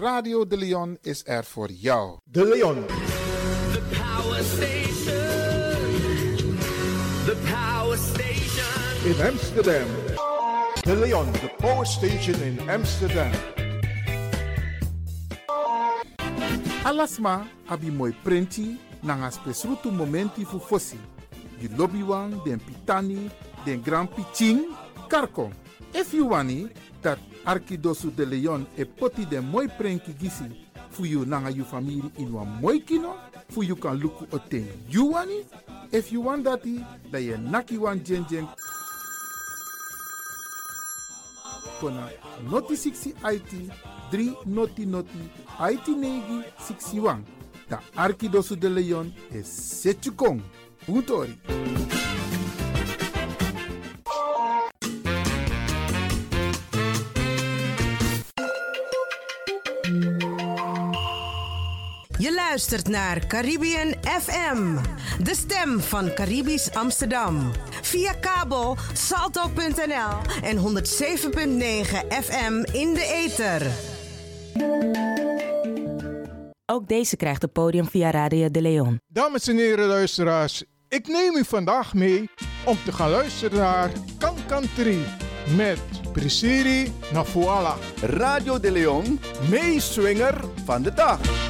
Radio De Leon is er voor jou. De Leon. The Power Station. The Power Station. In Amsterdam. De Leon, the Power Station in Amsterdam. Alasma, abi moi prenti, nangas pesrutu momenti fu fossi. Di lobby den pitani, den grand piching, karko. If you dat Arkidosu de Leon e poti den moi prenki gisi fu you nanga you family in wan moi kino, fu you kan luku o ten you wani. If you want dati, da ye naki wan jen jen kona noti 60 IT 3 noti noti IT negi 61. Da de Leon e. Puntori. Je luistert naar Caribbean FM, de stem van Caribisch Amsterdam. Via kabel salto.nl en 107.9 FM in de ether. Ook deze krijgt het podium via Radio de Leon. Dames en heren luisteraars, ik neem u vandaag mee om te gaan luisteren naar Kankantri met Prisiri Nafuala, Radio de Leon meeswinger van de dag.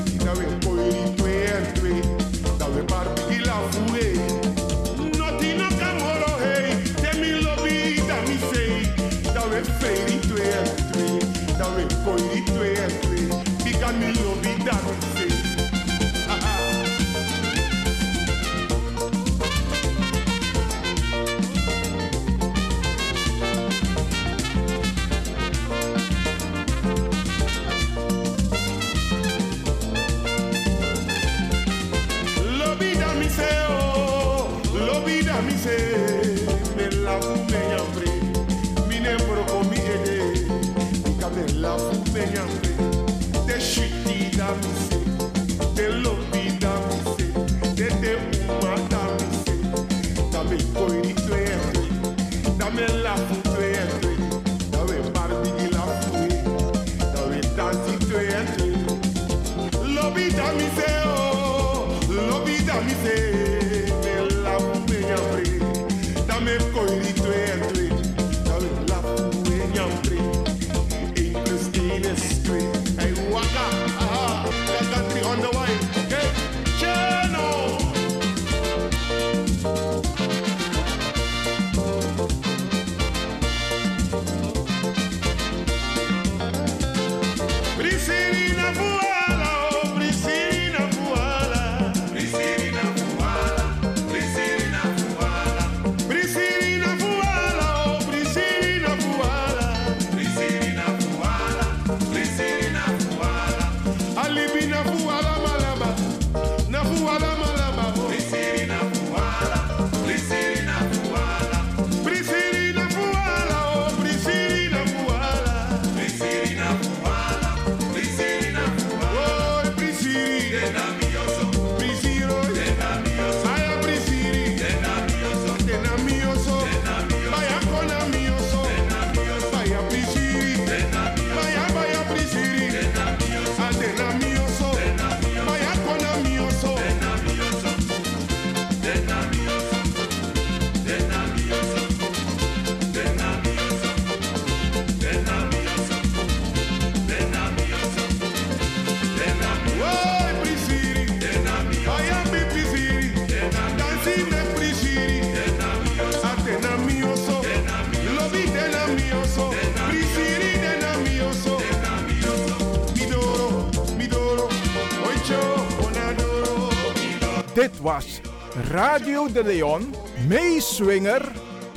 Radio de Leon, meeswinger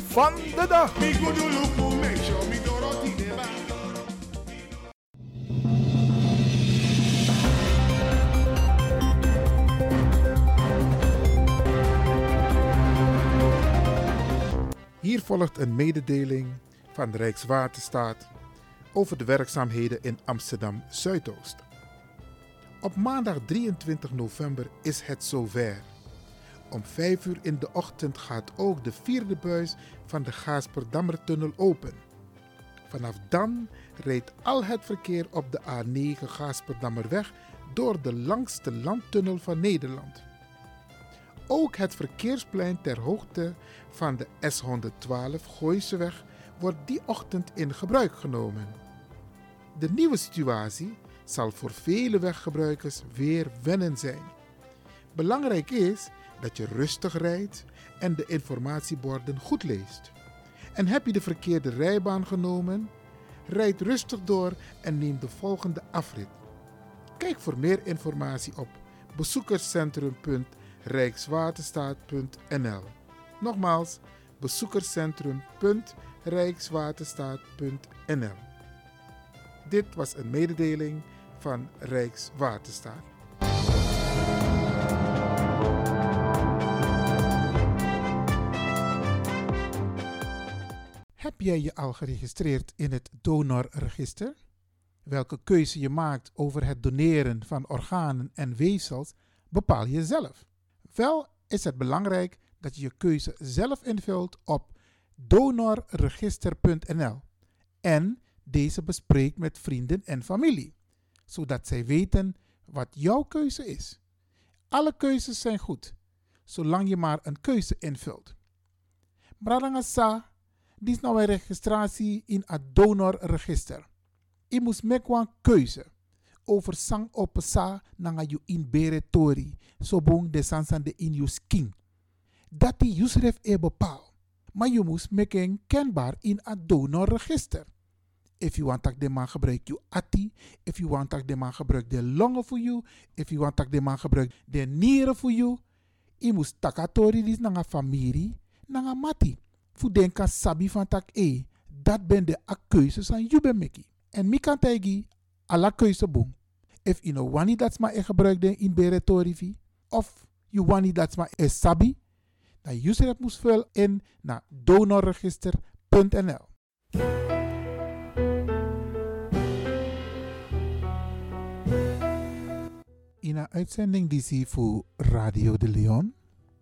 van de dag. Hier volgt een mededeling van de Rijkswaterstaat over de werkzaamheden in Amsterdam Zuidoost. Op maandag 23 november is het zover. Om 5 uur in de ochtend gaat ook de vierde buis van de Gaasperdammertunnel open. Vanaf dan rijdt al het verkeer op de A9 Gaasperdammerweg door de langste landtunnel van Nederland. Ook het verkeersplein ter hoogte van de S112 Gooiseweg wordt die ochtend in gebruik genomen. De nieuwe situatie zal voor vele weggebruikers weer wennen zijn. Belangrijk is dat je rustig rijdt en de informatieborden goed leest. En heb je de verkeerde rijbaan genomen? Rijd rustig door en neem de volgende afrit. Kijk voor meer informatie op bezoekerscentrum.rijkswaterstaat.nl. Nogmaals, bezoekerscentrum.rijkswaterstaat.nl. Dit was een mededeling van Rijkswaterstaat. Je al geregistreerd in het donorregister? Welke keuze je maakt over het doneren van organen en weefsels bepaal je zelf. Wel is het belangrijk dat je je keuze zelf invult op donorregister.nl en deze bespreekt met vrienden en familie, zodat zij weten wat jouw keuze is. Alle keuzes zijn goed, zolang je maar een keuze invult. Bradangasa, dit is nou een registratie in het donorregister. Je moet maken een keuze over sang op sa nanga you in bere tori, so bong de sansan de in you skin. Dat die Yusref e bepaal. Maar je moet maken kenbaar in het donorregister. If you want dat de man gebruik je ati, if you want dat de man gebruik de longen voor you, if you want dat de man gebruik de nieren voor you, je moet takatori dis nanga familie, nanga mati. Fu denka sabi van tak e, dat ben de a keuzes aan you ben meki. En mi kan tegi alla keuze boom. If you know wani dat ma e gebruikte in beretorivi, of you wani dat ma e sabi, dan user het moest vullen in naar donorregister.nl. In een uitzending die zie voor Radio de Leon,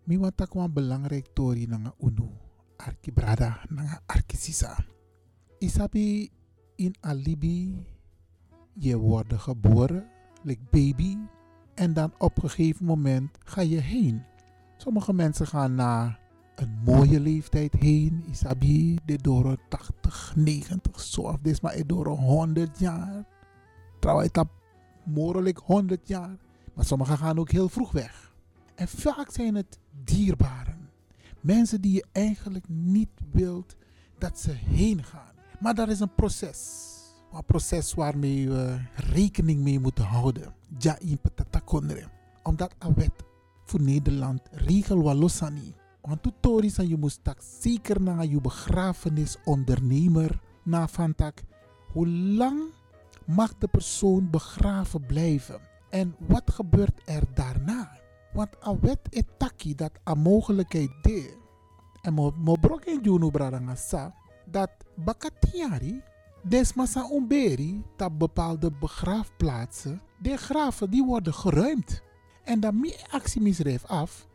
mi wan belangrijk tori unu, arki brada nanga arki sisa. Isabi in alibi je wordt geboren, like baby, en dan op een gegeven moment ga je heen. Sommige mensen gaan na een mooie leeftijd heen, isabi, de door 80, 90, zo of dit maar door 100 jaar. Trouwens, dat mogelijk 100 jaar. Maar sommigen gaan ook heel vroeg weg. En vaak zijn het dierbaren. Mensen die je eigenlijk niet wilt dat ze heen gaan. Maar dat is een proces een proces waarmee we rekening mee moeten houden. Ja, in patatakondre. Omdat een wet voor Nederland regel walosani. Want tutori san je moest zeker naar je begrafenisondernemer na van tak. Hoe lang mag de persoon begraven blijven? En wat gebeurt er daarna? Want een wet is taki dat een mogelijkheid de. En mo brok in juno bradangasa dat bakatiari Desmasa Umberi, dat bepaalde begraafplaatsen, de graven die worden geruimd. En dan meer actie af,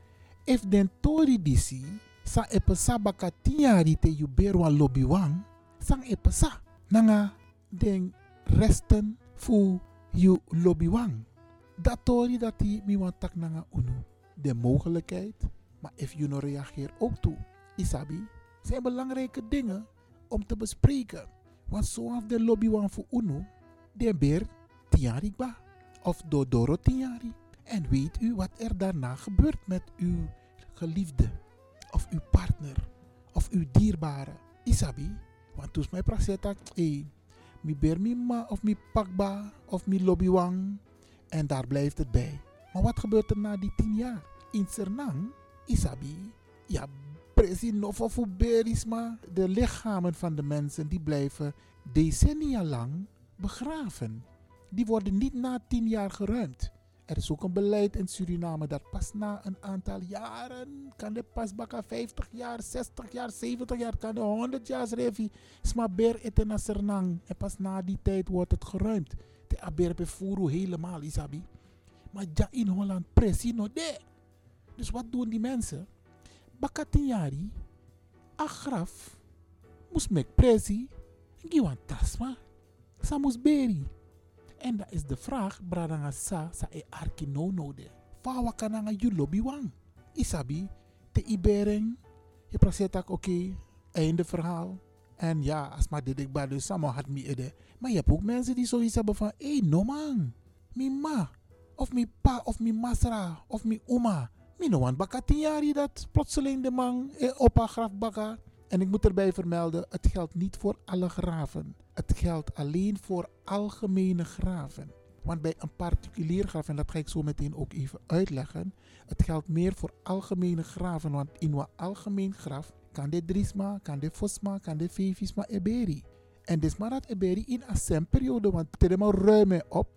if den tori disi, sa epesa baka tiari te yuberwa lobiwang, sang epesa, nanga den resten fu yu lobiwang. Dat tori dat die mi tak nanga unu. De mogelijkheid, maar if you no reageer ook toe, isabi, zijn belangrijke dingen om te bespreken. Want zoals de lobby wan voor UNO, de beer tiari ba. Of dodoro tiari. En weet u wat er daarna gebeurt met uw geliefde. Of uw partner. Of uw dierbare. Isabi. Want toen mij praseta, hey, mi mi ma of mi pakba of mi lobbywang. En daar blijft het bij. Maar wat gebeurt er na die tien jaar? in Sernang, Isabi, ja, precies nog of berisma. De lichamen van de mensen die blijven decennia lang begraven. Die worden niet na tien jaar geruimd. Er is ook een beleid in Suriname dat pas na een aantal jaren, kan de pas bakken 50 jaar, 60 jaar, 70 jaar, kan de 100 jaar revi, sma ber eten naar Sernang. En pas na die tijd wordt het geruimd. De aber befuru helemaal, isabi. Maar ja in Holland precies nog de. Dus wat doen die mensen? Bakatinyari, agraf, moest mek presi, giwan tasma, sa moest beri. En dat is de vraag, bradanga sa, sa e arki no no de. Fawa kananga yu lobby wang. Isabi, te ibering, je praat oké, okay, einde verhaal. En ja, als maar dit ik bij dus samen had me ede. Maar je hebt ook mensen die zoiets hebben van, hé, hey, no man, mi ma, of mi pa, of mi masra, of mi oma. Mi no wan baka jari dat plotseling de man eh, op haar graf baka. En ik moet erbij vermelden, het geldt niet voor alle graven. Het geldt alleen voor algemene graven. Want bij een particulier graf, en dat ga ik zo meteen ook even uitleggen, het geldt meer voor algemene graven. Want in een algemeen graf kan de drisma, kan de fosma, kan de fevisma eberi. En dus maar dat eberi in een periode, want het is ruim op.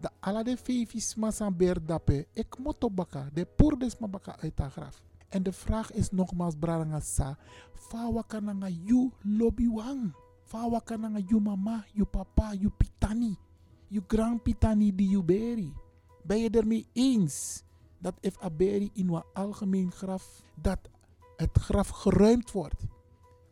De alle de fevisma zijn berdappe, ik moet op baka, de poerdesma baka uit de graf. En de vraag is nogmaals, Brarangasa, fawa kananga you lobby wang. Fawa kananga you mama, you papa, you pitani, you grand pitani die you beri. Ben je ermee eens dat if a beri in een algemeen graf, dat het graf geruimd wordt?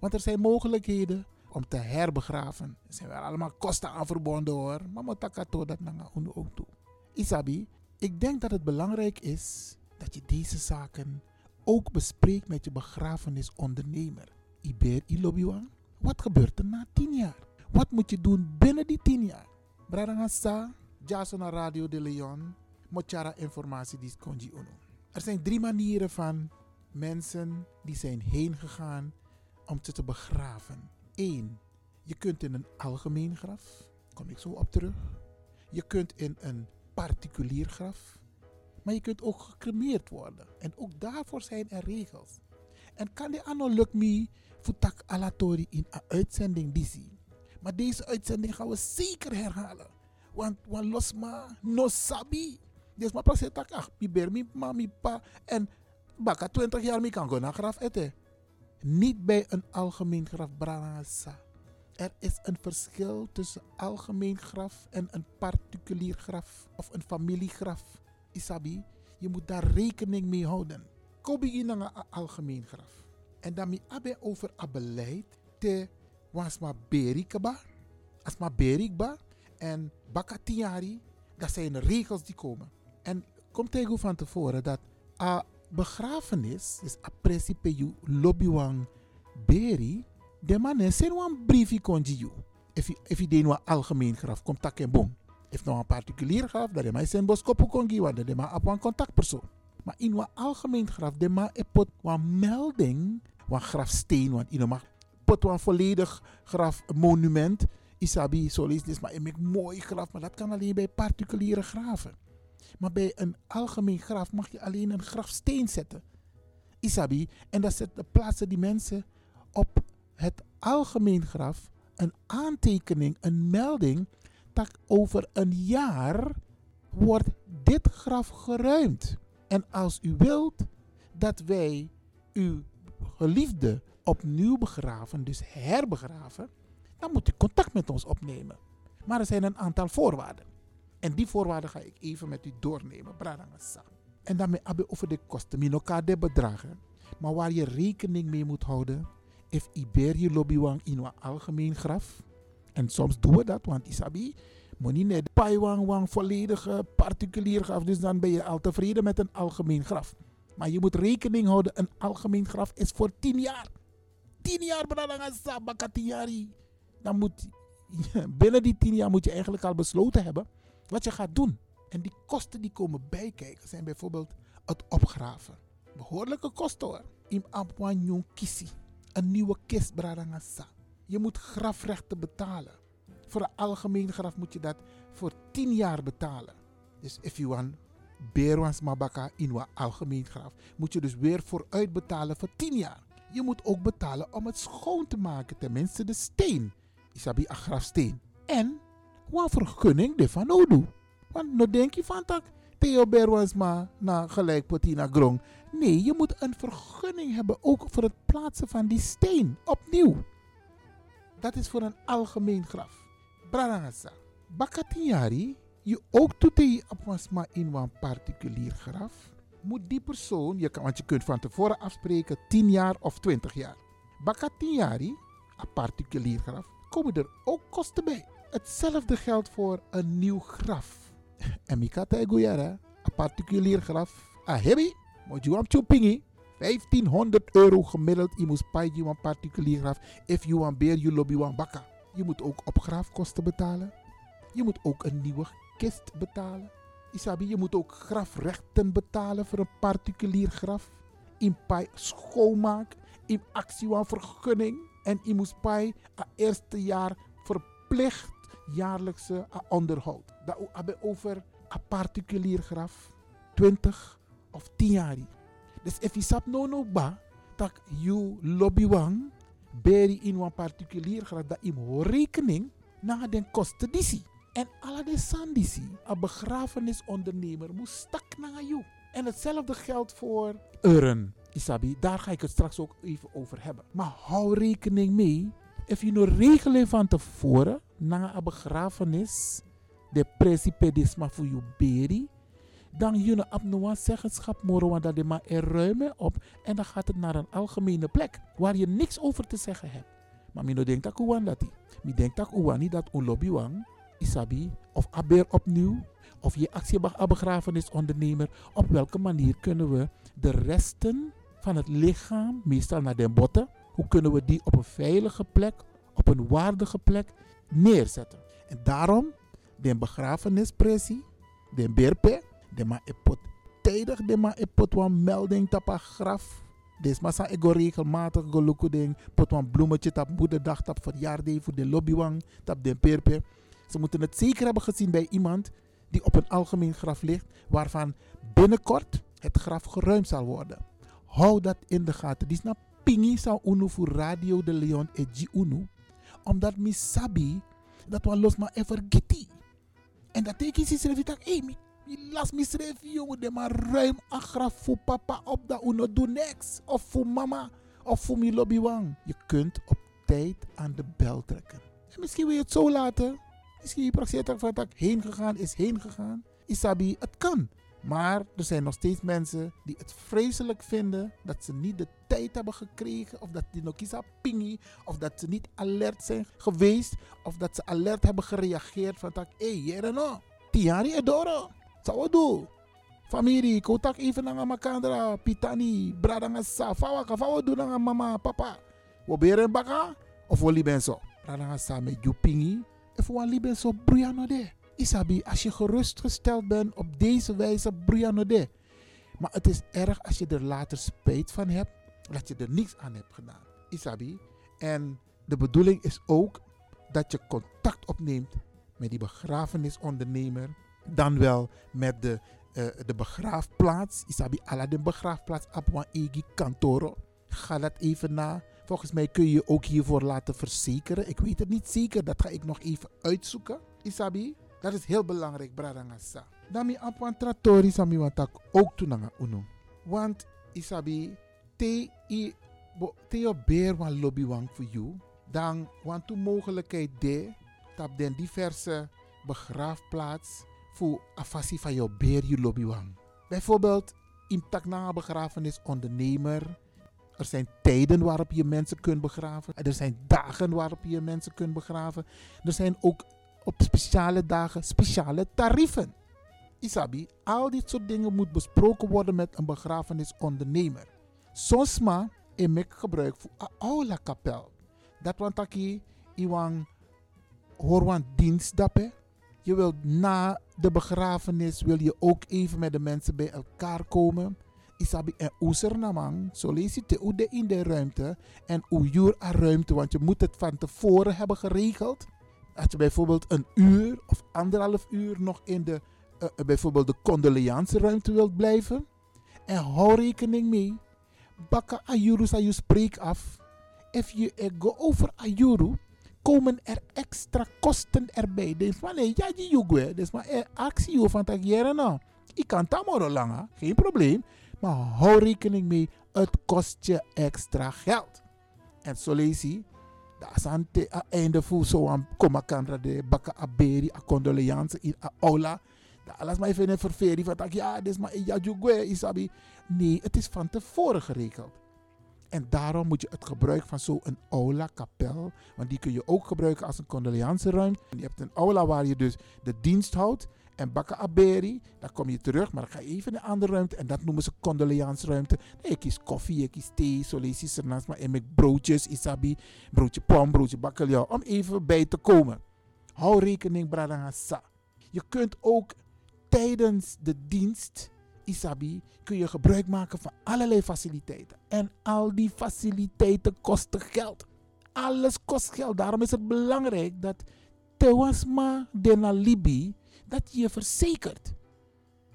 Want er zijn mogelijkheden om te herbegraven. Er zijn wel allemaal kosten aan verbonden hoor. Maar moet dat nanga ook toe. Isabi, ik denk dat het belangrijk is dat je deze zaken ook bespreek met je begrafenisondernemer. Iber Ilobiwan, wat gebeurt er na tien jaar? Wat moet je doen binnen die tien jaar? Bradangasa, Jason Radio de Leon, Mochara informatie die konji uno. Er zijn drie manieren van mensen die zijn heen gegaan om ze te begraven. Eén, je kunt in een algemeen graf, kom ik zo op terug. Je kunt in een particulier graf. Maar je kunt ook gecremeerd worden. En ook daarvoor zijn er regels. En kan de anno me futak alatori in een uitzending disi. Maar deze uitzending gaan we zeker herhalen. Want wan losma no sabi. Dus maar pas tak ach, mi ber mi ma mi pa en baka 20 jaar mi kan go naar graf eten. Niet bij een algemeen graf branasa. Er is een verschil tussen algemeen graf en een particulier graf of een familiegraf. Isabi, je moet daar rekening mee houden. Kobi in een algemeen graf. En dan mi abe over a beleid te wasma berikaba, asma berikba en bakatiari. Dat zijn regels die komen. En komt tegen van tevoren dat a begrafenis, dus a principe you lobbywan beri, de man is een briefje konji you. If je een algemeen graf, komt tak en boom. If nou een particulier graf, dat is maar zijn boskopo kongi, want dat is maar op een contactpersoon. Maar in een algemeen graf, dat maar pot een melding, een grafsteen, want in een pot een volledig grafmonument. Isabi, zo is dit maar een mooi graf, maar dat kan alleen bij particuliere graven. Maar bij een algemeen graf mag je alleen een grafsteen zetten. Isabi, en dat de plaatsen die mensen op het algemeen graf een aantekening, een melding over een jaar wordt dit graf geruimd. En als u wilt dat wij uw geliefde opnieuw begraven, dus herbegraven, dan moet u contact met ons opnemen. Maar er zijn een aantal voorwaarden. En die voorwaarden ga ik even met u doornemen. En daarmee hebben over de kosten, min elkaar de bedragen. Maar waar je rekening mee moet houden, if Iberi Lobbywang in een algemeen graf, en soms doen we dat, want Isabi, moet niet net paiwang wang volledige particulier graf. Dus dan ben je al tevreden met een algemeen graf. Maar je moet rekening houden, een algemeen graf is voor 10 jaar. 10 jaar belangrijk bakatiari. Dan moet binnen die 10 jaar moet je eigenlijk al besloten hebben wat je gaat doen. En die kosten die komen bijkijken zijn bijvoorbeeld het opgraven. Behoorlijke kosten hoor. Im apwan kisi. Een nieuwe kist. Je moet grafrechten betalen. Voor een algemeen graf moet je dat voor 10 jaar betalen. Dus if you want Berwans Mabaka in wa algemeen graf, moet je dus weer vooruit betalen voor 10 jaar. Je moet ook betalen om het schoon te maken, tenminste de steen. Isabi grafsteen. En wat vergunning de van Odu. Want nou denk je van tak, Theo Berwans ma na gelijk potina grong. Nee, je moet een vergunning hebben ook voor het plaatsen van die steen. Opnieuw. Dat is voor een algemeen graf. Brarangasa. Bakatiari, je ook toetee apwasma in een particulier graf. Moet die persoon, je kan, want je kunt van tevoren afspreken 10 jaar of 20 jaar. Bakatiari, een particulier graf, komen er ook kosten bij. Hetzelfde geldt voor een nieuw graf. En ik had een particulier graf. Ah, hebi, moet je chupingi. 1500 euro gemiddeld. Je moet spijt een particulier graf. If you want beer, you lobby one bakka. Je moet ook opgraafkosten betalen. Je moet ook een nieuwe kist betalen. Isabi, je moet ook grafrechten betalen voor een particulier graf. In pai schoonmaak. In actie van vergunning. En je moet pai het eerste jaar verplicht jaarlijkse onderhoud. Dat hebben over een particulier graf. 20 of 10 jaar. Dus if je sap no no ba, tak you lobby wang, beri in een particulier graf, dat im rekening na den kosten disi. En alle de sandisi, een begrafenisondernemer, moet stak naar jou. En hetzelfde geldt voor urn. Isabi, daar ga ik het straks ook even over hebben. Maar hou rekening mee, if je nou regelen van tevoren, na een begrafenis, de precipedisma voor je beri, dan je op een zeggenschap mogen want dat de maar er ruimen op en dan gaat het naar een algemene plek waar je niks over te zeggen hebt. Maar mino denkt dat uwan dat Mi denkt dat niet dat un lobby wang, isabi, of aber opnieuw, of je actiebag begrafenisondernemer, op welke manier kunnen we de resten van het lichaam, meestal naar de botten, hoe kunnen we die op een veilige plek, op een waardige plek neerzetten. En daarom, de begrafenispressie, de berpe, de ma epot tijdig de ma epot wan melding tapa graf. Des massa ego regelmatig gelukkig ding. Pot wan bloemetje tap moederdag tap verjaardag voor de lobbywang tap de perpe. Ze moeten het zeker hebben gezien bij iemand die op een algemeen graf ligt, waarvan binnenkort het graf geruimd zal worden. Hou dat in de gaten. Die snap pingi zou unu voor Radio de Leon e unu. Omdat mi sabi dat we los maar even gitti. En dat tekent is er dat hey, je las misschreef jongen, de maar ruim agraf voor papa op dat uno doe niks. Of voor mama, of voor mijn lobbywang. Je kunt op tijd aan de bel trekken. En misschien wil je het zo laten. Misschien je praktiseert van dat heen gegaan is heen gegaan. Isabi, het kan. Maar er zijn nog steeds mensen die het vreselijk vinden dat ze niet de tijd hebben gekregen. Of dat die nog kisa pingi. Of dat ze niet alert zijn geweest. Of dat ze alert hebben gereageerd van dat, hé, hey, no. Tiari edoro. Zou doen. Familie, kotak even naar makandra, pitani, brada nga sa, fawa doen naar mama, papa. We beren baka of we liben zo. Brada nga sa met jupingi, of we liben zo briano de. Isabi, als je gerustgesteld bent op deze wijze, briano de. Maar het is erg als je er later spijt van hebt, dat je er niks aan hebt gedaan. Isabi. En de bedoeling is ook dat je contact opneemt met die begrafenisondernemer dan wel met de, uh, de begraafplaats. Isabi ala de begraafplaats Apwa Egi Kantoro. Ga dat even na. Volgens mij kun je je ook hiervoor laten verzekeren. Ik weet het niet zeker, dat ga ik nog even uitzoeken. Isabi, dat is heel belangrijk, Bradangasa. Dami Apwan Trattori Sami Wantak ook tunanga uno. Want Isabi, te i te je beer wan lobby wang voor you. Dan want de mogelijkheid de, tap den diverse begraafplaats voor afasi van jouw beer je lobbywang. Bijvoorbeeld in takna begrafenis ondernemer. Er zijn tijden waarop je mensen kunt begraven. Er zijn dagen waarop je mensen kunt begraven. Er zijn ook op speciale dagen speciale tarieven. Isabi, al dit soort dingen moet besproken worden met een begrafenisondernemer. Soms ik gebruik voor een oude kapel. Dat want aki iwan dienst dappen. Je wilt na de begrafenis wil je ook even met de mensen bij elkaar komen. Isabi en oeser namang. Zo lees in de ruimte. En uur aan ruimte. Want je moet het van tevoren hebben geregeld. Als je bijvoorbeeld een uur of anderhalf uur nog in de eh, bijvoorbeeld de condoleanceruimte wilt blijven. En hou rekening mee. Bakka Ayuru sa je spreek af. If je er go over Ayuru, komen er extra kosten erbij. Dus maar nee, ja, die jugwe. Dus maar actie van tak jere nou. Ik kan tamoro langer, geen probleem. Maar hou rekening mee, het kost je extra geld. En zo lees je, dat is aan het einde voor zo'n komma kan de bakka aberi, a condoleance in a aula. Dat alles maar even een ververing van tak ja, dit is maar ja, jugwe, isabi. Nee, het is van tevoren geregeld. En daarom moet je het gebruik van zo'n aula, kapel, want die kun je ook gebruiken als een condoleanceruimte. Je hebt een aula waar je dus de dienst houdt. En Bakka Aberi, dan kom je terug, maar dan ga je even in een andere ruimte. En dat noemen ze condoleansruimte. Nee, ik kies koffie, ik kies thee, je ernaast. Maar en met broodjes, isabi, broodje pom, broodje bakkeljauw. Om even bij te komen. Hou rekening, bradangasa. Je kunt ook tijdens de dienst Isabi kun je gebruik maken van allerlei faciliteiten. En al die faciliteiten kosten geld. Alles kost geld. Daarom is het belangrijk dat Tewasma de Nalibi dat je verzekert.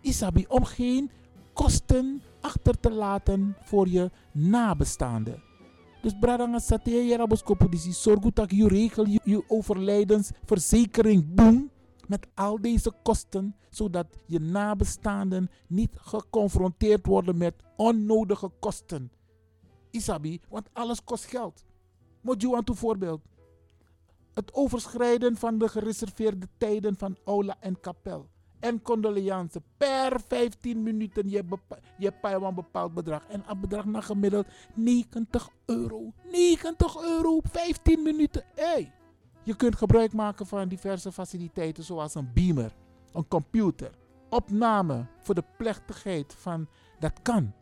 Isabi, om geen kosten achter te laten voor je nabestaanden. Dus bradanga sate je raboskopo disi zorg dat je regel je, je overlijdensverzekering boem met al deze kosten, zodat je nabestaanden niet geconfronteerd worden met onnodige kosten. Isabi, want alles kost geld. Moet je aan voorbeeld. Het overschrijden van de gereserveerde tijden van aula en kapel. En condoleance. Per 15 minuten je, je een bepaald bedrag. En een bedrag naar gemiddeld 90 euro. 90 euro, 15 minuten. Hey. Je kunt gebruik maken van diverse faciliteiten zoals een beamer, een computer, opname voor de plechtigheid van dat kan.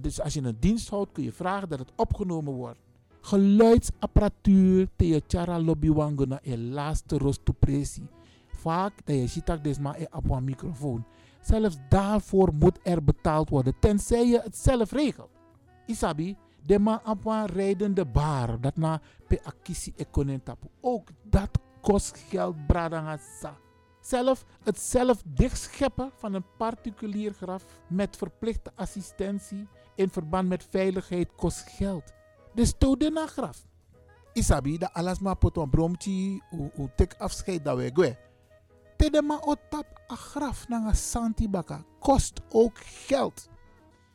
Dus als je een dienst houdt kun je vragen dat het opgenomen wordt. Geluidsapparatuur te je chara lobby wango na je laatste rostopresi. Vaak dat je ziet dat maar op microfoon. Zelfs daarvoor moet er betaald worden, tenzij je het zelf regelt. Isabi, de op een rijdende bar, dat na pe akisi ekonen tapu. Ook dat kost geld, bradangasa. Zelf het zelf dichtscheppen van een particulier graf met verplichte assistentie in verband met veiligheid kost geld. Dus stoot de graf. Isabi, dat alles maar pot een bromtje, hoe afscheid dat we gwe. Tede ma otap a graf na een santibaka kost ook geld.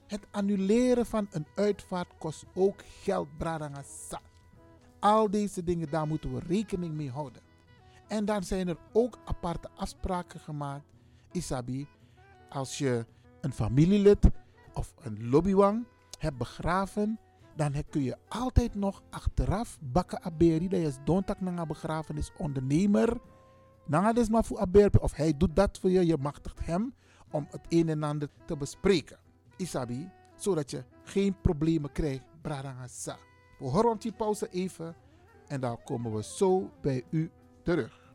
Het annuleren van een uitvaart kost ook geld. Al deze dingen, daar moeten we rekening mee houden. En dan zijn er ook aparte afspraken gemaakt. Isabi, als je een familielid of een lobbywang hebt begraven, dan kun je altijd nog achteraf bakken aberi. Dat is dontak na begrafenis ondernemer. Nanga des maar voor aberi. Of hij doet dat voor je. Je machtigt hem om het een en ander te bespreken. Isabi, zodat je geen problemen krijgt. Bradangasa. We horen die pauze even en dan komen we zo bij u terug.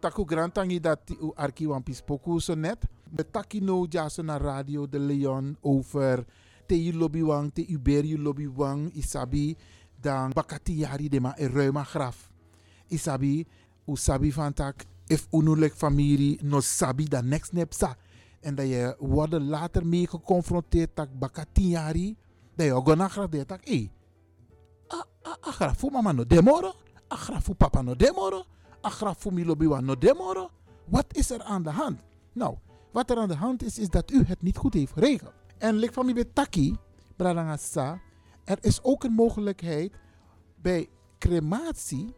Metaku grantangi dat u arki wan pispoku so net. Betaki no jaso na radio de Leon over te u lobby wang, te uberi lobby wang, isabi dan bakati yari de ma e ruima graf. Isabi, u sabi van tak, if unulik familie no sabi dan next nep sa. En dat je worden later mee geconfronteerd tak bakati yari, dat je gona graf de tak, eh, a, a, a graf fu mama no demoro, a graf fu papa no demoro, a graf fu mi lobby wan no demoro. Wat is er aan de hand? Nou, wat er aan de hand is, is dat u het niet goed heeft geregeld. En lik van betaki, bradangasa, er is ook een mogelijkheid bij crematie,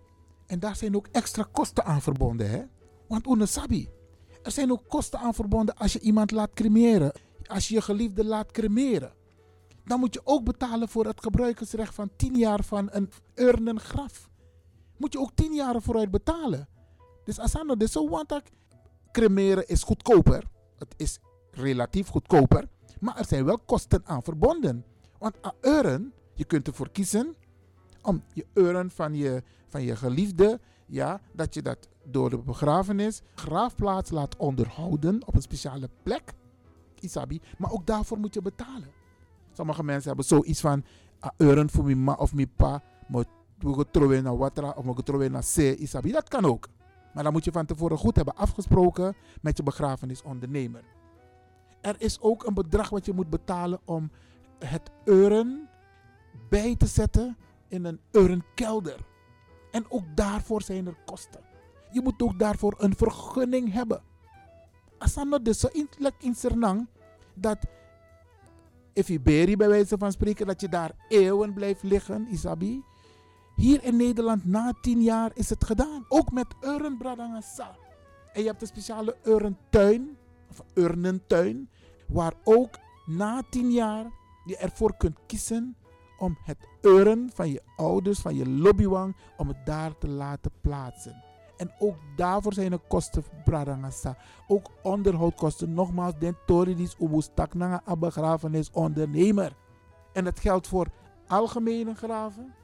en daar zijn ook extra kosten aan verbonden, hè? Want unesabi, er zijn ook kosten aan verbonden als je iemand laat cremeren, als je je geliefde laat cremeren. Dan moet je ook betalen voor het gebruikersrecht van 10 jaar van een urnengraf. Moet je ook 10 jaar vooruit betalen. Dus asano, dus zo want cremeren is goedkoper. Het is relatief goedkoper. Maar er zijn wel kosten aan verbonden. Want een urn, je kunt ervoor kiezen om je urn van je, van je geliefde, ja, dat je dat door de begrafenis, graafplaats laat onderhouden op een speciale plek. Isabi. Maar ook daarvoor moet je betalen. Sommige mensen hebben zoiets van, een urn voor mijn ma of mijn pa, moet we trouwen naar watra of we naar c, isabi. Dat kan ook. Maar dan moet je van tevoren goed hebben afgesproken met je begrafenisondernemer. Er is ook een bedrag wat je moet betalen om het urn bij te zetten in een urnkelder. En ook daarvoor zijn er kosten. Je moet ook daarvoor een vergunning hebben. Asano dus zo in Sernang dat if je beri bij wijze van spreken dat je daar eeuwen blijft liggen, Isabi. Hier in Nederland na tien jaar is het gedaan. Ook met urnbradangasa. En je hebt een speciale urntuin, of urnentuin, waar ook na tien jaar je ervoor kunt kiezen om het urn van je ouders, van je lobbywang, om het daar te laten plaatsen. En ook daarvoor zijn er kosten, Bradangasa. Ook onderhoudkosten. Nogmaals, den toridis ubustak na een begrafenisondernemer. En dat geldt voor algemene graven,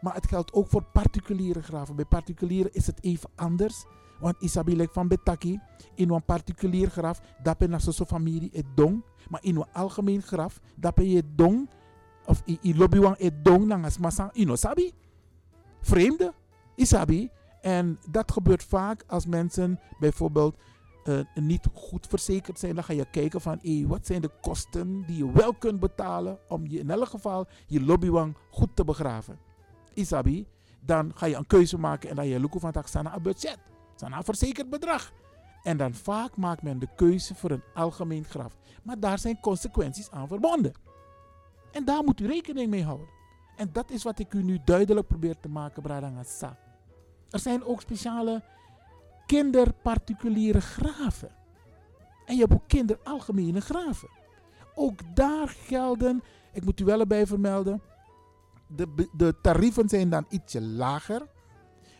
maar het geldt ook voor particuliere graven. Bij particulieren is het even anders. Want Isabelle van Betaki, in een particulier graf, dat ben je familie het dong. Maar in een algemeen graf, dat ben je dong. Of i lobby het dong nangas massa ino sabi. Vreemde, isabi. En dat gebeurt vaak als mensen bijvoorbeeld uh, niet goed verzekerd zijn. Dan ga je kijken van hey, wat zijn de kosten die je wel kunt betalen om je in elk geval je lobbywang goed te begraven. Isabi, dan ga je een keuze maken en dan je lukt van sana een budget. Sana een verzekerd bedrag. En dan vaak maakt men de keuze voor een algemeen graf. Maar daar zijn consequenties aan verbonden. En daar moet u rekening mee houden. En dat is wat ik u nu duidelijk probeer te maken, Bradangasa. Er zijn ook speciale kinderparticuliere graven. En je hebt ook kinderalgemene graven. Ook daar gelden, ik moet u wel erbij vermelden, de, de tarieven zijn dan ietsje lager.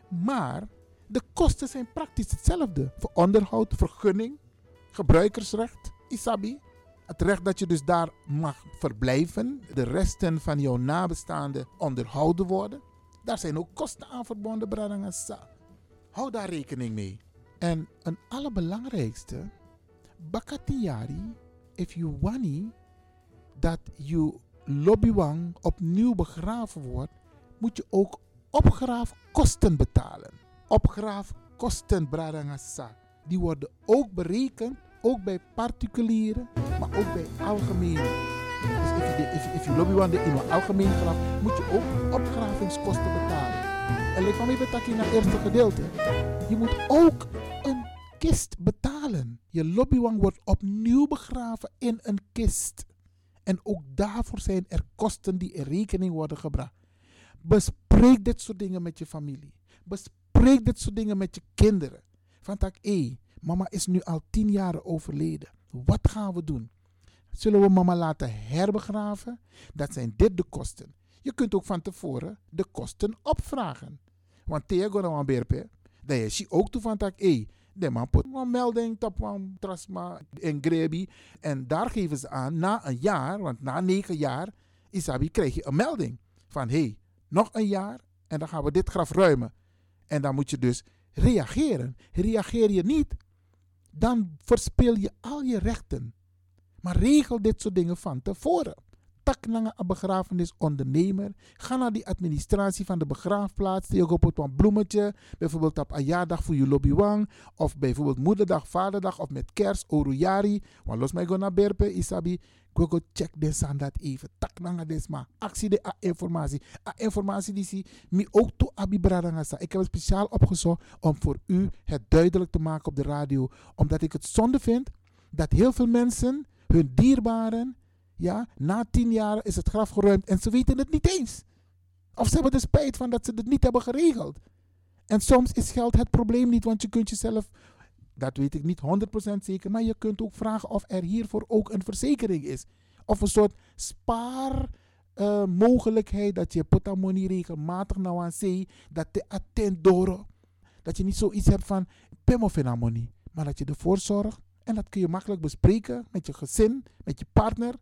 Maar de kosten zijn praktisch hetzelfde. Voor onderhoud, vergunning, gebruikersrecht, isabi. Het recht dat je dus daar mag verblijven. De resten van jouw nabestaanden onderhouden worden. Daar zijn ook kosten aan verbonden, Bradangasa. Hou daar rekening mee. En een allerbelangrijkste, Bakatiari, if you wani dat je lobbywang opnieuw begraven wordt, moet je ook opgraafkosten betalen. Opgraafkosten, die worden ook berekend, ook bij particulieren, maar ook bij algemene. Dus if je, if je lobbywang in een algemeen graf, moet je ook opgravingskosten betalen. En like van mij betak in het eerste gedeelte. Je moet ook een kist betalen. Je lobbywang wordt opnieuw begraven in een kist. En ook daarvoor zijn er kosten die in rekening worden gebracht. Bespreek dit soort dingen met je familie. Bespreek dit soort dingen met je kinderen. Van tak, hé, mama is nu al tien jaar overleden. Wat gaan we doen? Zullen we mama laten herbegraven? Dat zijn dit de kosten. Je kunt ook van tevoren de kosten opvragen. Want tegen dan berpe, dat je ook toe van tak, hé, de man put een melding op een trasma in Grebi. En daar geven ze aan, na een jaar, want na negen jaar, Isabi, krijg je een melding. Van hé, hey, nog een jaar en dan gaan we dit graf ruimen. En dan moet je dus reageren. Reageer je niet, dan verspil je al je rechten. Maar regel dit soort dingen van tevoren. Tak naar een begrafenisondernemer. Ga naar die administratie van de begraafplaats. Die op een bloemetje. Bijvoorbeeld op een jaardag voor je lobbywang. Of bijvoorbeeld moederdag, vaderdag. Of met kerst, orujari. Want los mij go naar berpe, isabi. Go check dit aan dat even. Tak dit maar. Actie de a informatie. A informatie die zie. Mi ook to abi bradangasa. Ik heb het speciaal opgezocht om voor u het duidelijk te maken op de radio. Omdat ik het zonde vind dat heel veel mensen hun dierbaren, ja, na tien jaar is het graf geruimd en ze weten het niet eens. Of ze hebben er spijt van dat ze het niet hebben geregeld. En soms is geld het probleem niet, want je kunt jezelf, dat weet ik niet 100% zeker, maar je kunt ook vragen of er hiervoor ook een verzekering is. Of een soort spaarmogelijkheid dat je potamoni regelmatig nou aan zee, dat te attent door. Dat je niet zoiets hebt van pemofenamoni, maar dat je ervoor zorgt en dat kun je makkelijk bespreken met je gezin, met je partner.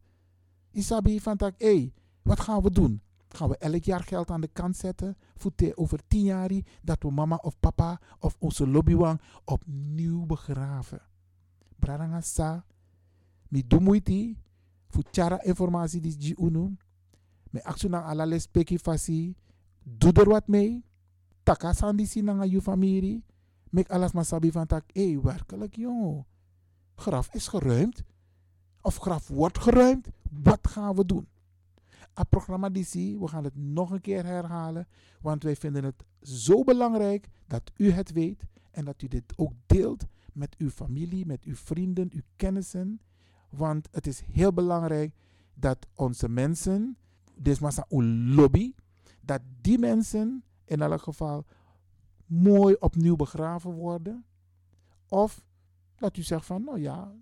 Isabi van tak, hé, wat gaan we doen? Gaan we elk jaar geld aan de kant zetten voor te, over tien jaar dat we mama of papa of onze lobbywang opnieuw begraven? Bradangasa, mi dumuiti, tjara informatie die je unu. Me actie na ala peki fasi, doe er wat mee. Taka sandisi na je familie. Mek alles maar sabi van tak, hé, werkelijk joh graf is geruimd. Of graf wordt geruimd. Wat gaan we doen? Het programma DC, we gaan het nog een keer herhalen. Want wij vinden het zo belangrijk dat u het weet. En dat u dit ook deelt met uw familie, met uw vrienden, uw kennissen. Want het is heel belangrijk dat onze mensen, dus maar een lobby, dat die mensen in elk geval mooi opnieuw begraven worden. Of dat u zegt van, nou ja,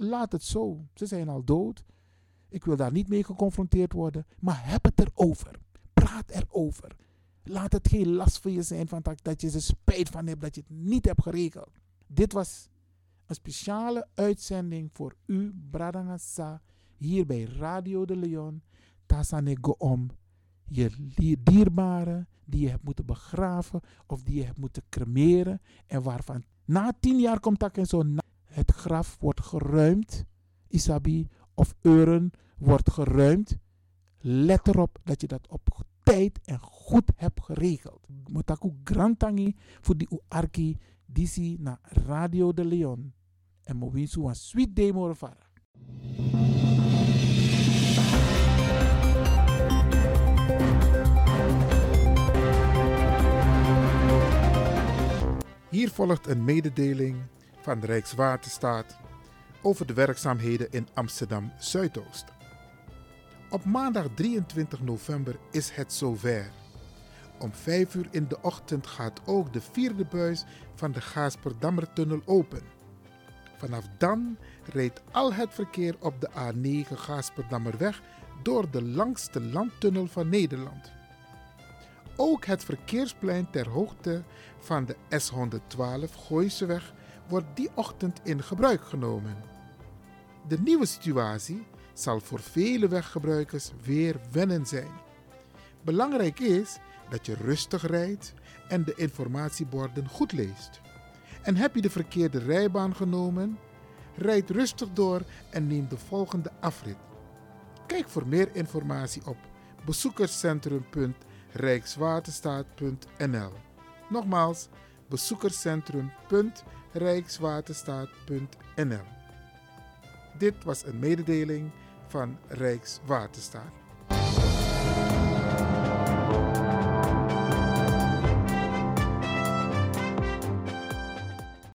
laat het zo. Ze zijn al dood. Ik wil daar niet mee geconfronteerd worden. Maar heb het erover. Praat erover. Laat het geen last voor je zijn van dat, dat je er spijt van hebt dat je het niet hebt geregeld. Dit was een speciale uitzending voor u, Bradangasa, hier bij Radio de Leon. Tasanego om je dierbaren die je hebt moeten begraven of die je hebt moeten cremeren en waarvan na tien jaar komt dat en zo het graf wordt geruimd. Isabi of Euren wordt geruimd. Let erop dat je dat op tijd en goed hebt geregeld. Moet Motaku grantangi voor die uarki disi na Radio de Leon. En mo winsu een sweet demo ervaren. Hier volgt een mededeling van Rijkswaterstaat over de werkzaamheden in Amsterdam Zuidoost. Op maandag 23 november is het zover. Om 5 uur in de ochtend gaat ook de vierde buis van de Gaasperdammertunnel open. Vanaf dan rijdt al het verkeer op de A9 Gaasperdammerweg door de langste landtunnel van Nederland. Ook het verkeersplein ter hoogte van de S112 Gooiseweg wordt die ochtend in gebruik genomen. De nieuwe situatie zal voor vele weggebruikers weer wennen zijn. Belangrijk is dat je rustig rijdt en de informatieborden goed leest. En heb je de verkeerde rijbaan genomen? Rijd rustig door en neem de volgende afrit. Kijk voor meer informatie op bezoekerscentrum.rijkswaterstaat.nl. Nogmaals, bezoekerscentrum.rijkswaterstaat.nl. Dit was een mededeling van Rijkswaterstaat.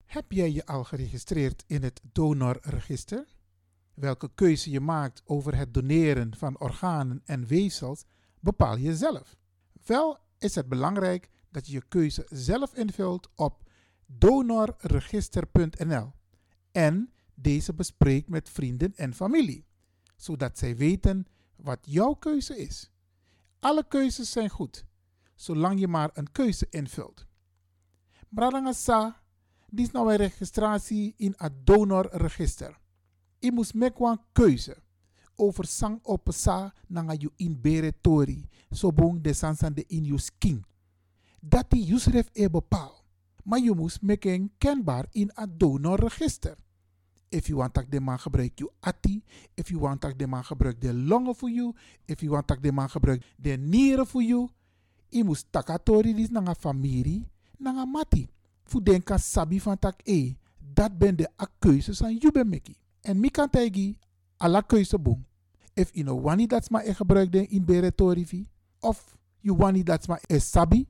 Heb jij je al geregistreerd in het donorregister? Welke keuze je maakt over het doneren van organen en weefsels bepaal je zelf. Wel is het belangrijk dat je je keuze zelf invult op donorregister.nl en deze bespreekt met vrienden en familie, zodat zij weten wat jouw keuze is. Alle keuzes zijn goed, zolang je maar een keuze invult. Bradangasa, dit is nou een registratie in het donorregister. Je moet een keuze over sang op sa nanga you in bere tori, so bong de sansan de in you skin. Dat die usref e bepaal. Maar je moet maken kenbaar in het donorregister. If you want dat de man gebruik je ati, if you want dat de man gebruik de longen voor you, if you want dat de man gebruik de nieren voor you, je moet takatori dis nanga familie, nanga mati. Fu denka sabi van tak e, dat ben de a keuzes aan you ben meki. En mi kan tegi ala keuze boom. If you know wani dat ma e gebruik de in bere torifi, of you wani dat ma e sabi,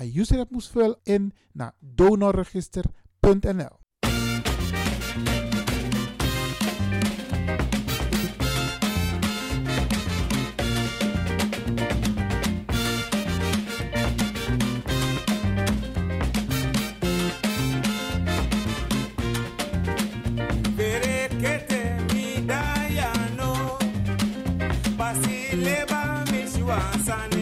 dan user het moest vullen in naar donorregister.nl. Dayano, basileba mi. Berekete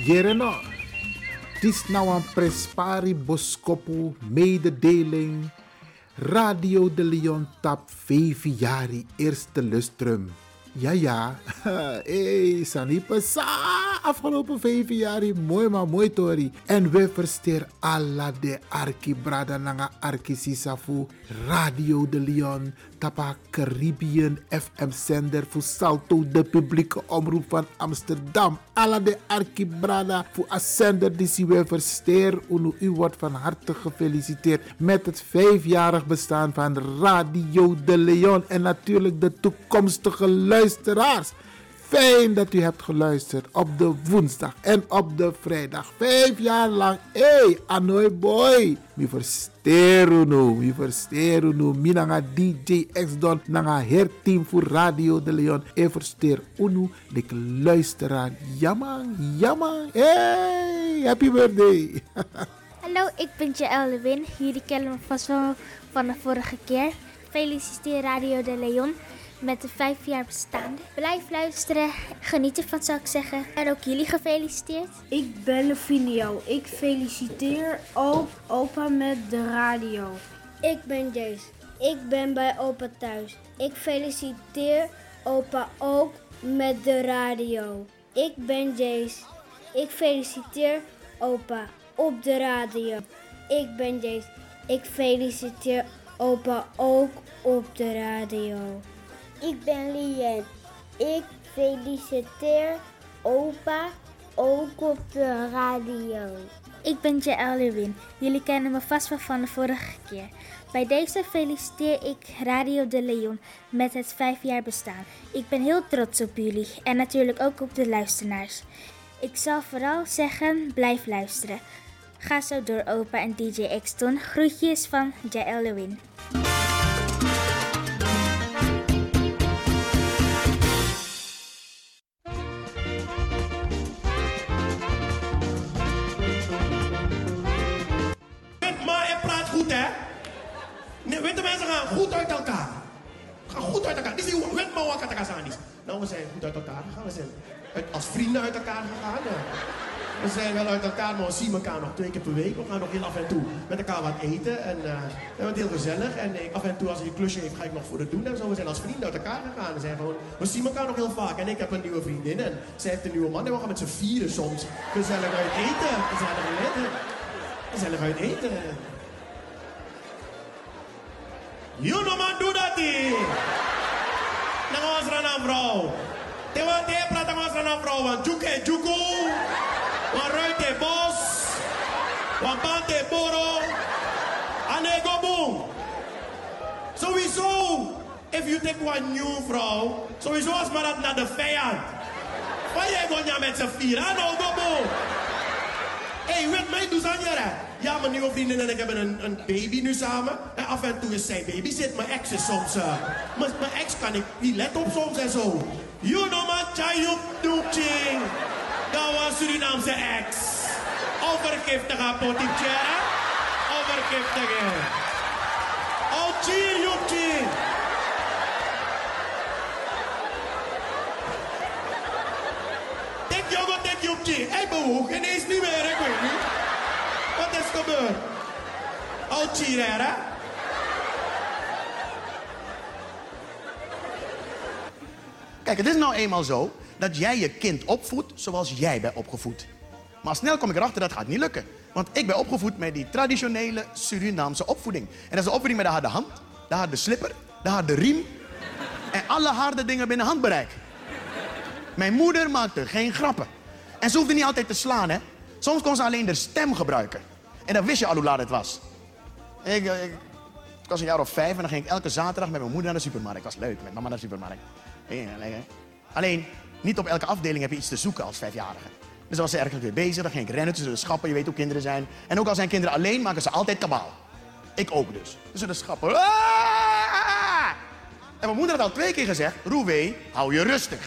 Jereno. Dis nou een prespari boskopu mededeling. Radio de Leon tap 5 jari eerste lustrum. Ja, ja. hey, Sanipa sa. Afgelopen vijf jaar, mooi maar mooi tori. En we versteer alla de arki brada nanga arki. Radio de Leon. Tapa Caribbean FM zender voor Salto, de publieke omroep van Amsterdam. Alla de arki voor a zender die we versteer. U wordt van harte gefeliciteerd met het vijfjarig bestaan van Radio de Leon. En natuurlijk de toekomstige luisteraars. Fijn dat u hebt geluisterd op de woensdag en op de vrijdag. Vijf jaar lang. Hey, Anoy boy. Mi versteer nu. Mi versteer nu. Mi nanga DJ X-Don. Nanga herteam voor Radio de Leon. E versteer unu. De luisteraar. Jammer, jammer. Hey, happy birthday. Hallo, ik ben Jaël Lewin. Jullie kennen me vast wel van de vorige keer. Feliciteer Radio de Leon met de vijf jaar bestaande. Blijf luisteren, geniet ervan zou ik zeggen. En ook jullie gefeliciteerd. Ik ben Lefinio. Ik feliciteer ook opa met de radio. Ik ben Jace. Ik ben bij opa thuis. Ik feliciteer opa ook met de radio. Ik ben Jace. Ik feliciteer opa op de radio. Ik ben Jace. Ik feliciteer opa ook op de radio. Ik ben Lien. Ik feliciteer opa ook op de radio. Ik ben Jaël. Jullie kennen me vast wel van de vorige keer. Bij deze feliciteer ik Radio de Leon met het vijf jaar bestaan. Ik ben heel trots op jullie en natuurlijk ook op de luisteraars. Ik zal vooral zeggen, blijf luisteren. Ga zo door opa en DJ Exton. Groetjes van Jaël. Mensen gaan goed uit elkaar. Gaan goed uit elkaar. Die zien wet maar wat elkaar Nou, we zijn goed uit elkaar gegaan. We zijn als vrienden uit elkaar gegaan. We zijn wel uit elkaar, maar we zien elkaar nog twee keer per week. We gaan nog heel af en toe met elkaar wat eten. En eh, we het heel gezellig. En ik, af en toe, als hij een klusje heeft, ga ik nog voor het doen. En zo. We zijn als vrienden uit elkaar gegaan. We, zijn gewoon, we zien elkaar nog heel vaak. En ik heb een nieuwe vriendin. En zij heeft een nieuwe man. En we gaan met z'n vieren soms gezellig uit eten. Gezellig uit eten. Gezellig uit eten. You know man, doe dat die. Dan gaan we naar een vrouw. Te wat te praten we naar een vrouw. Want juke juku. Want ruite bos. Want bante boro. En ik go boom. Sowieso. If you take one new vrouw. Sowieso als maar dat naar de vijand. Van jij gewoon met z'n vier. En nou go boom. Hé, hey, weet mij, doe Zanjara. Ja, mijn nieuwe vriendin en ik hebben een, een baby nu samen. En af en toe is zij baby zit. Mijn ex is soms... eh, mijn, mijn ex kan ik niet let op soms en zo. You know man, Chayuk Doekching. Dat was Surinaamse ex. Overgiftige potipchera. Overgiftige. Oh, Chie, Joekching. Tek jongen, tek Joekching. Hij bewoog ineens niet meer, ik weet niet. Wat is gebeurd? Oh, Chirera. Kijk, het is nou eenmaal zo dat jij je kind opvoedt zoals jij bent opgevoed. Maar snel kom ik erachter dat gaat niet lukken. Want ik ben opgevoed met die traditionele Surinaamse opvoeding. En dat is een opvoeding met de harde hand, de harde slipper, de harde riem. En alle harde dingen binnen handbereik. Mijn moeder maakte geen grappen. En ze hoefde niet altijd te slaan, hè. Soms kon ze alleen de stem gebruiken. En dan wist je al hoe laat het was. Ik, ik, ik was een jaar of vijf en dan ging ik elke zaterdag met mijn moeder naar de supermarkt. Dat was leuk, met mama naar de supermarkt. Alleen, niet op elke afdeling heb je iets te zoeken als vijfjarige. Dus dan was ze ergens weer bezig, dan ging ik rennen tussen de schappen. Je weet hoe kinderen zijn. En ook al zijn kinderen alleen, maken ze altijd kabaal. Ik ook dus. Tussen de schappen. Ah! En mijn moeder had al twee keer gezegd, Roewee, hou je rustig.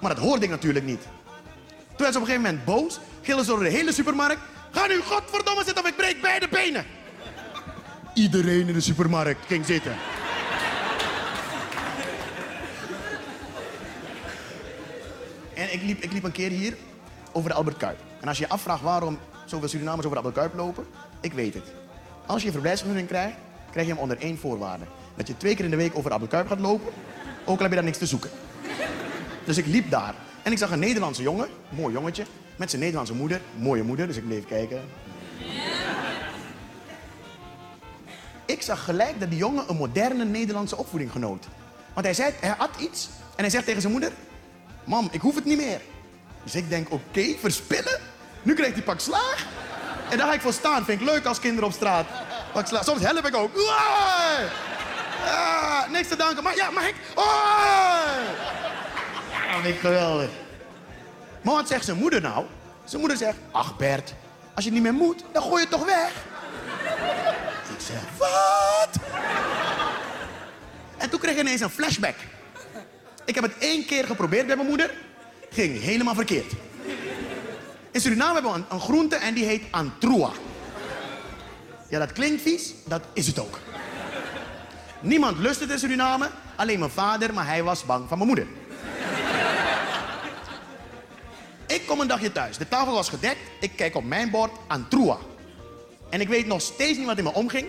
Maar dat hoorde ik natuurlijk niet. Toen werd ze op een gegeven moment boos, gillen ze door de hele supermarkt. Ga nu godverdomme zitten of ik breek beide benen. Iedereen in de supermarkt ging zitten. En ik liep, ik liep een keer hier over de Albert Kuip. En als je je afvraagt waarom zoveel Surinamers over de Albert Kuip lopen, ik weet het. Als je een verblijfsvergunning krijgt, krijg je hem onder één voorwaarde. Dat je twee keer in de week over de Albert Kuip gaat lopen, ook al heb je daar niks te zoeken. Dus ik liep daar en ik zag een Nederlandse jongen, mooi jongetje, met zijn Nederlandse moeder, mooie moeder, dus ik bleef kijken. Ik zag gelijk dat die jongen een moderne Nederlandse opvoeding genoot. Want hij, zei, hij had iets en hij zegt tegen zijn moeder: Mam, ik hoef het niet meer. Dus ik denk: Oké, verspillen? Nu krijgt hij pak slaag. En daar ga ik voor staan. Vind ik leuk als kinderen op straat. Pak slaag. Soms help ik ook. Ja, niks te danken. Maar ja, mag ik? Oei! Vind ik geweldig. Maar wat zegt zijn moeder nou? Zijn moeder zegt: Ach Bert, als je niet meer moet, dan gooi je het toch weg. Ik zeg: Wat? En toen kreeg ik ineens een flashback. Ik heb het één keer geprobeerd bij mijn moeder. Ging helemaal verkeerd. In Suriname hebben we een, een groente en die heet antroa. Ja, dat klinkt vies, dat is het ook. Niemand lust het in Suriname, alleen mijn vader, maar hij was bang van mijn moeder. Ik kom een dagje thuis. De tafel was gedekt. Ik kijk op mijn bord antroa. En ik weet nog steeds niet wat in me omging.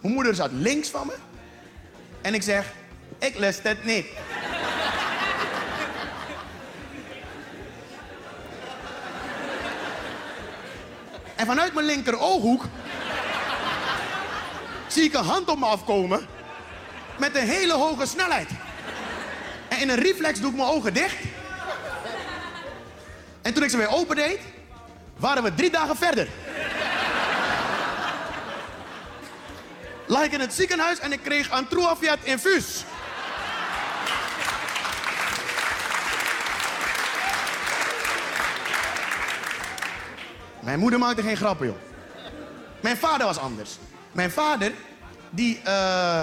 Mijn moeder zat links van me. En ik zeg, ik lust het niet. En vanuit mijn linker ooghoek zie ik een hand op me afkomen met een hele hoge snelheid. En in een reflex doe ik mijn ogen dicht. En toen ik ze weer opendeed, waren we drie dagen verder. Lag ik in het ziekenhuis en ik kreeg Antruafiat infuus. Mijn moeder maakte geen grappen, joh. Mijn vader was anders. Mijn vader, die eh,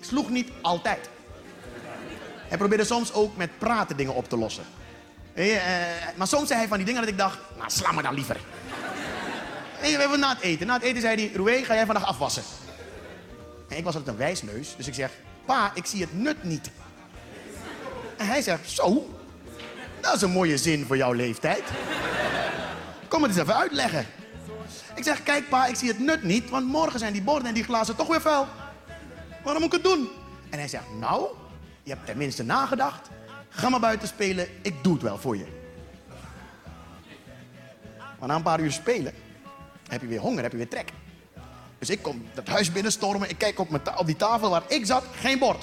sloeg niet altijd. Hij probeerde soms ook met praten dingen op te lossen. Je, eh, maar soms zei hij van die dingen dat ik dacht, nou sla me dan liever. Je, we hebben na het eten. Na het eten zei hij, Roué, ga jij vandaag afwassen? En ik was altijd een wijsneus, dus ik zeg, pa, ik zie het nut niet. En hij zegt, zo, dat is een mooie zin voor jouw leeftijd. Kom het eens even uitleggen. Ik zeg, kijk pa, ik zie het nut niet, want morgen zijn die borden en die glazen toch weer vuil. Waarom moet ik het doen? En hij zegt, nou, je hebt tenminste nagedacht. Ga maar buiten spelen, ik doe het wel voor je. Maar na een paar uur spelen, heb je weer honger, heb je weer trek. Dus ik kom dat huis binnenstormen, ik kijk op, op die tafel waar ik zat, geen bord.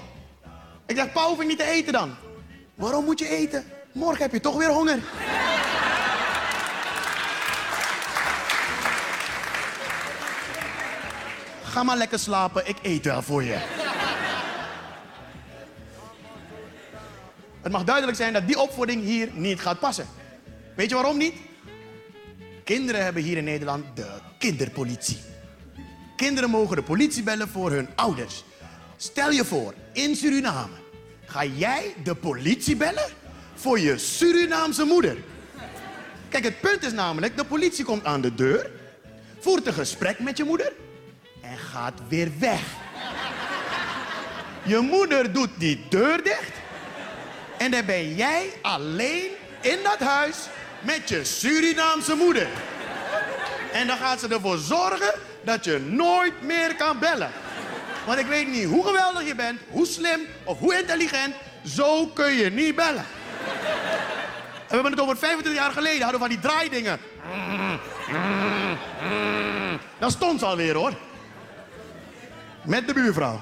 Ik zeg, pa, hoef ik niet te eten dan? Waarom moet je eten? Morgen heb je toch weer honger. Ga maar lekker slapen, ik eet wel voor je. Het mag duidelijk zijn dat die opvoeding hier niet gaat passen. Weet je waarom niet? Kinderen hebben hier in Nederland de kinderpolitie. Kinderen mogen de politie bellen voor hun ouders. Stel je voor, in Suriname ga jij de politie bellen voor je Surinaamse moeder. Kijk, het punt is namelijk, de politie komt aan de deur, voert een gesprek met je moeder en gaat weer weg. Je moeder doet die deur dicht en dan ben jij alleen in dat huis met je Surinaamse moeder. En dan gaat ze ervoor zorgen dat je nooit meer kan bellen. Want ik weet niet hoe geweldig je bent, hoe slim of hoe intelligent, zo kun je niet bellen. En we hebben het over 25 jaar geleden, hadden we van die draaidingen. Dat stond ze alweer hoor. Met de buurvrouw.